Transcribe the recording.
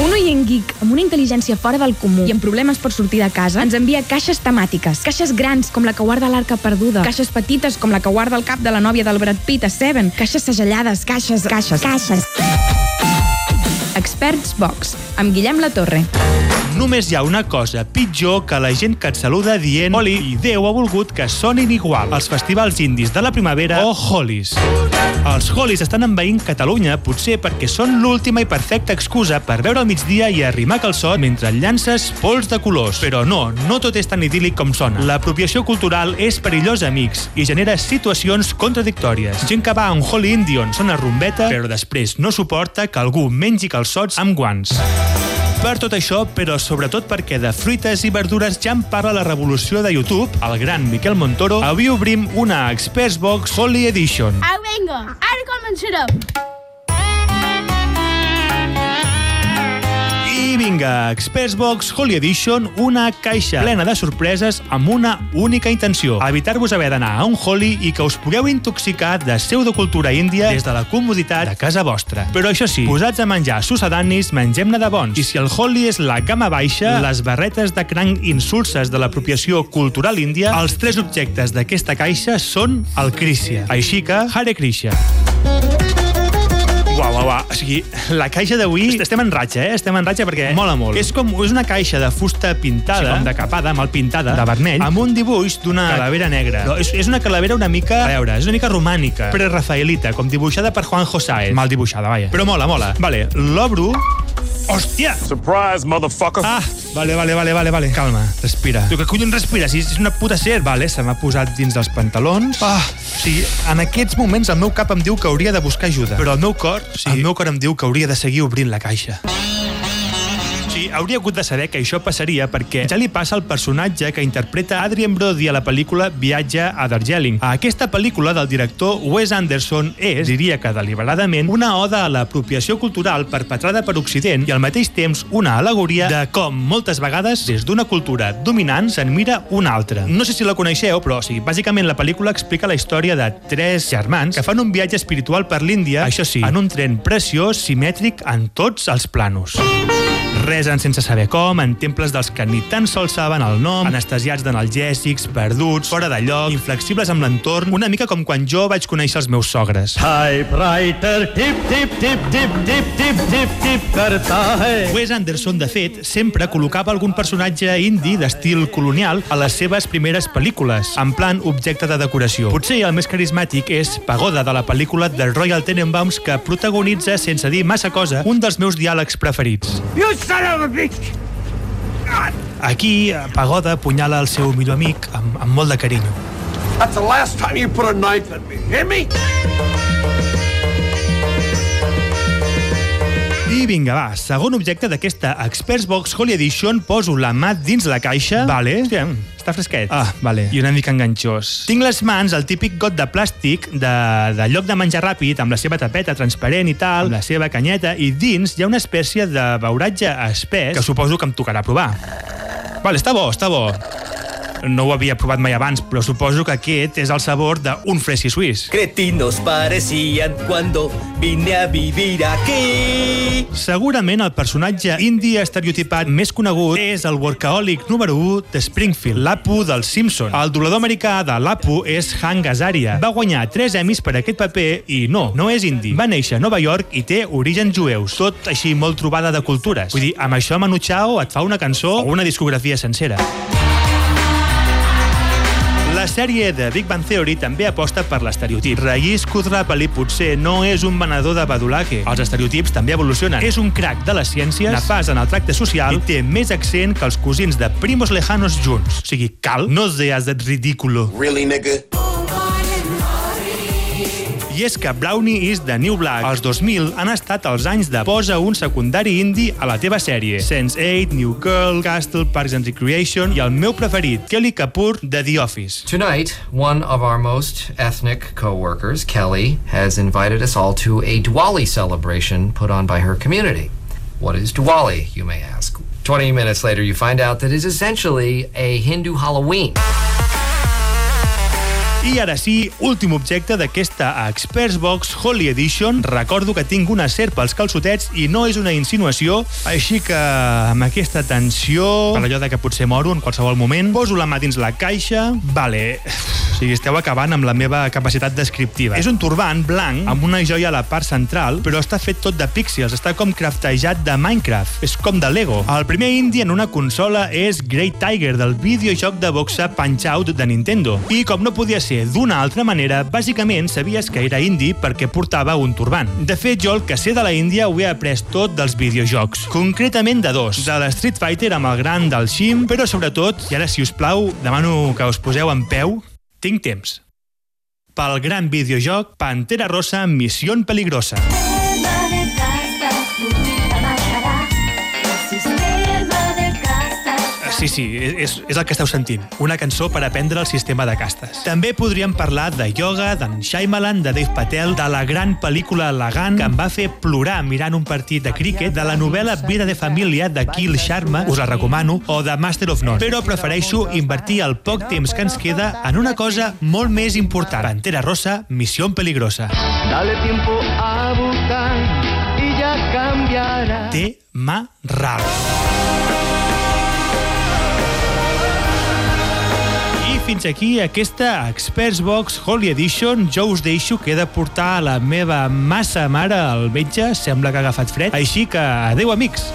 Un oient geek amb una intel·ligència fora del comú i amb problemes per sortir de casa ens envia caixes temàtiques. Caixes grans, com la que guarda l'arca perduda. Caixes petites, com la que guarda el cap de la nòvia del Brad Pitt a Seven. Caixes segellades, caixes, caixes, caixes. Experts Box, amb Guillem La Torre. Només hi ha una cosa pitjor que la gent que et saluda dient Oli i Déu ha volgut que sonin igual. Els festivals indis de la primavera o Holis. Els Holis estan envaint Catalunya potser perquè són l'última i perfecta excusa per veure al migdia i arrimar calçot mentre llances pols de colors. Però no, no tot és tan idíl·lic com sona. L'apropiació cultural és perillosa, amics, i genera situacions contradictòries. Gent que va a un Holi indi on sona rumbeta, però després no suporta que algú mengi calçots amb guants. Per tot això, però sobretot perquè de fruites i verdures ja en parla la revolució de YouTube, el gran Miquel Montoro, avui obrim una Express Box Holy Edition. Ah, venga, ara començarem. Vinga, Express Box Holy Edition, una caixa plena de sorpreses amb una única intenció, evitar-vos haver d'anar a un Holy i que us pugueu intoxicar de pseudocultura índia des de la comoditat de casa vostra. Però això sí, posats a menjar sucedanis, mengem-ne de bons. I si el Holy és la gamma baixa, les barretes de cranc insulses de l'apropiació cultural índia, els tres objectes d'aquesta caixa són el Krishna. Així que, Hare Krishna. Uau, uau, uau. O sigui, la caixa d'avui... Estem en ratxa, eh? Estem en ratxa perquè mola molt. És com és una caixa de fusta pintada, sí, com de capada, mal pintada, de vermell, amb un dibuix d'una calavera negra. No, és, és una calavera una mica... A veure, és una mica romànica, prerafaelita, com dibuixada per Juan Josáez. Mal dibuixada, vaja. Però mola, mola. Vale, l'obro... Hòstia! Surprise, motherfucker! Ah, vale, vale, vale, vale, vale. Calma, respira. Tu que collons respira? Si és una puta serp. Vale, se m'ha posat dins dels pantalons. Ah, o sigui, en aquests moments el meu cap em diu que hauria de buscar ajuda. Però el meu cor, sí. el meu cor em diu que hauria de seguir obrint la caixa. Sí, hauria hagut de saber que això passaria perquè ja li passa al personatge que interpreta Adrien Brody a la pel·lícula Viatge a Darjeeling. A aquesta pel·lícula del director Wes Anderson és, diria que deliberadament, una oda a l'apropiació cultural perpetrada per Occident i al mateix temps una alegoria de com, moltes vegades, des d'una cultura dominant se'n mira una altra. No sé si la coneixeu, però sigui, bàsicament la pel·lícula explica la història de tres germans que fan un viatge espiritual per l'Índia, això sí, en un tren preciós, simètric en tots els planos. Resen sense saber com, en temples dels que ni tan sols saben el nom, anestesiats d'analgèsics, perduts, fora de lloc, inflexibles amb l'entorn, una mica com quan jo vaig conèixer els meus sogres. Typewriter, tip, tip, tip, tip, tip, tip, tip, tip, tip. Wes Anderson, de fet, sempre col·locava algun personatge indi d'estil colonial a les seves primeres pel·lícules, en plan objecte de decoració. Potser el més carismàtic és Pagoda, de la pel·lícula del Royal Tenenbaums que protagonitza, sense dir massa cosa, un dels meus diàlegs preferits. You son of a bitch! Aquí, Pagoda apunyala el seu millor amic amb, amb molt de carinyo. That's the last time you put a knife in me. Hear me? I vinga, va, segon objecte d'aquesta Experts Box Holy Edition, poso la mà dins la caixa. Vale. Hòstia, està fresquet. Ah, vale. I una mica enganxós. Tinc les mans al típic got de plàstic de, de lloc de menjar ràpid, amb la seva tapeta transparent i tal, amb la seva canyeta, i dins hi ha una espècie de beuratge espès que suposo que em tocarà provar. Vale, està bo, està bo. No ho havia provat mai abans, però suposo que aquest és el sabor d'un fresi suís. Cretinos parecían cuando vine a vivir aquí. Segurament el personatge indi estereotipat més conegut és el workaholic número 1 de Springfield, l'Apu del Simpson. El doblador americà de l'Apu és Hank Azaria. Va guanyar 3 Emmys per aquest paper i no, no és indi. Va néixer a Nova York i té orígens jueus, tot així molt trobada de cultures. Vull dir, amb això Manu Chao et fa una cançó o una discografia sencera. La sèrie de Big Bang Theory també aposta per l'estereotip. Raïs Kudrapali potser no és un venedor de badulaque. Els estereotips també evolucionen. És un crack de les ciències, nefas en el tracte social i té més accent que els cosins de Primos Lejanos junts. O sigui, cal, no seas de ridículo. Really, nigga? I és que Brownie is the New Black. Els 2000 han estat els anys de posa un secundari indi a la teva sèrie. Sense8, New Girl, Castle, Parks and Recreation i el meu preferit, Kelly Kapoor, de The Office. Tonight, one of our most ethnic co-workers, Kelly, has invited us all to a Diwali celebration put on by her community. What is Diwali, you may ask? 20 minutes later, you find out that it's essentially a Hindu Halloween. I ara sí, últim objecte d'aquesta Experts Box Holy Edition. Recordo que tinc una serp als calçotets i no és una insinuació, així que amb aquesta tensió, per allò de que potser moro en qualsevol moment, poso la mà dins la caixa... Vale, o sigui, esteu acabant amb la meva capacitat descriptiva. És un turbant blanc amb una joia a la part central, però està fet tot de píxels, està com craftejat de Minecraft, és com de Lego. El primer indie en una consola és Great Tiger, del videojoc de boxa Punch-Out de Nintendo. I com no podia ser d'una altra manera, bàsicament sabies que era indie perquè portava un turbant. De fet, jo el que sé de la Índia ho he après tot dels videojocs, concretament de dos, de l'Street Fighter amb el gran del Shim, però sobretot, i ara si us plau, demano que us poseu en peu, tinc temps. Pel gran videojoc Pantera Rosa Missió Peligrosa. Sí, sí, és, és el que esteu sentint. Una cançó per aprendre el sistema de castes. També podríem parlar de yoga, d'en Shyamalan, de Dave Patel, de la gran pel·lícula Lagan, que em va fer plorar mirant un partit de críquet, de la novel·la Vida de família de Kil Sharma, us la recomano, o de Master of None. Però prefereixo invertir el poc temps que ens queda en una cosa molt més important. Pantera Rosa, Missió Peligrosa. Dale tiempo a buscar y ya cambiará. Tema ral. Fins aquí aquesta Experts Box Holy Edition. Jo us deixo que he de portar la meva massa mare al metge. Sembla que ha agafat fred. Així que adeu, amics.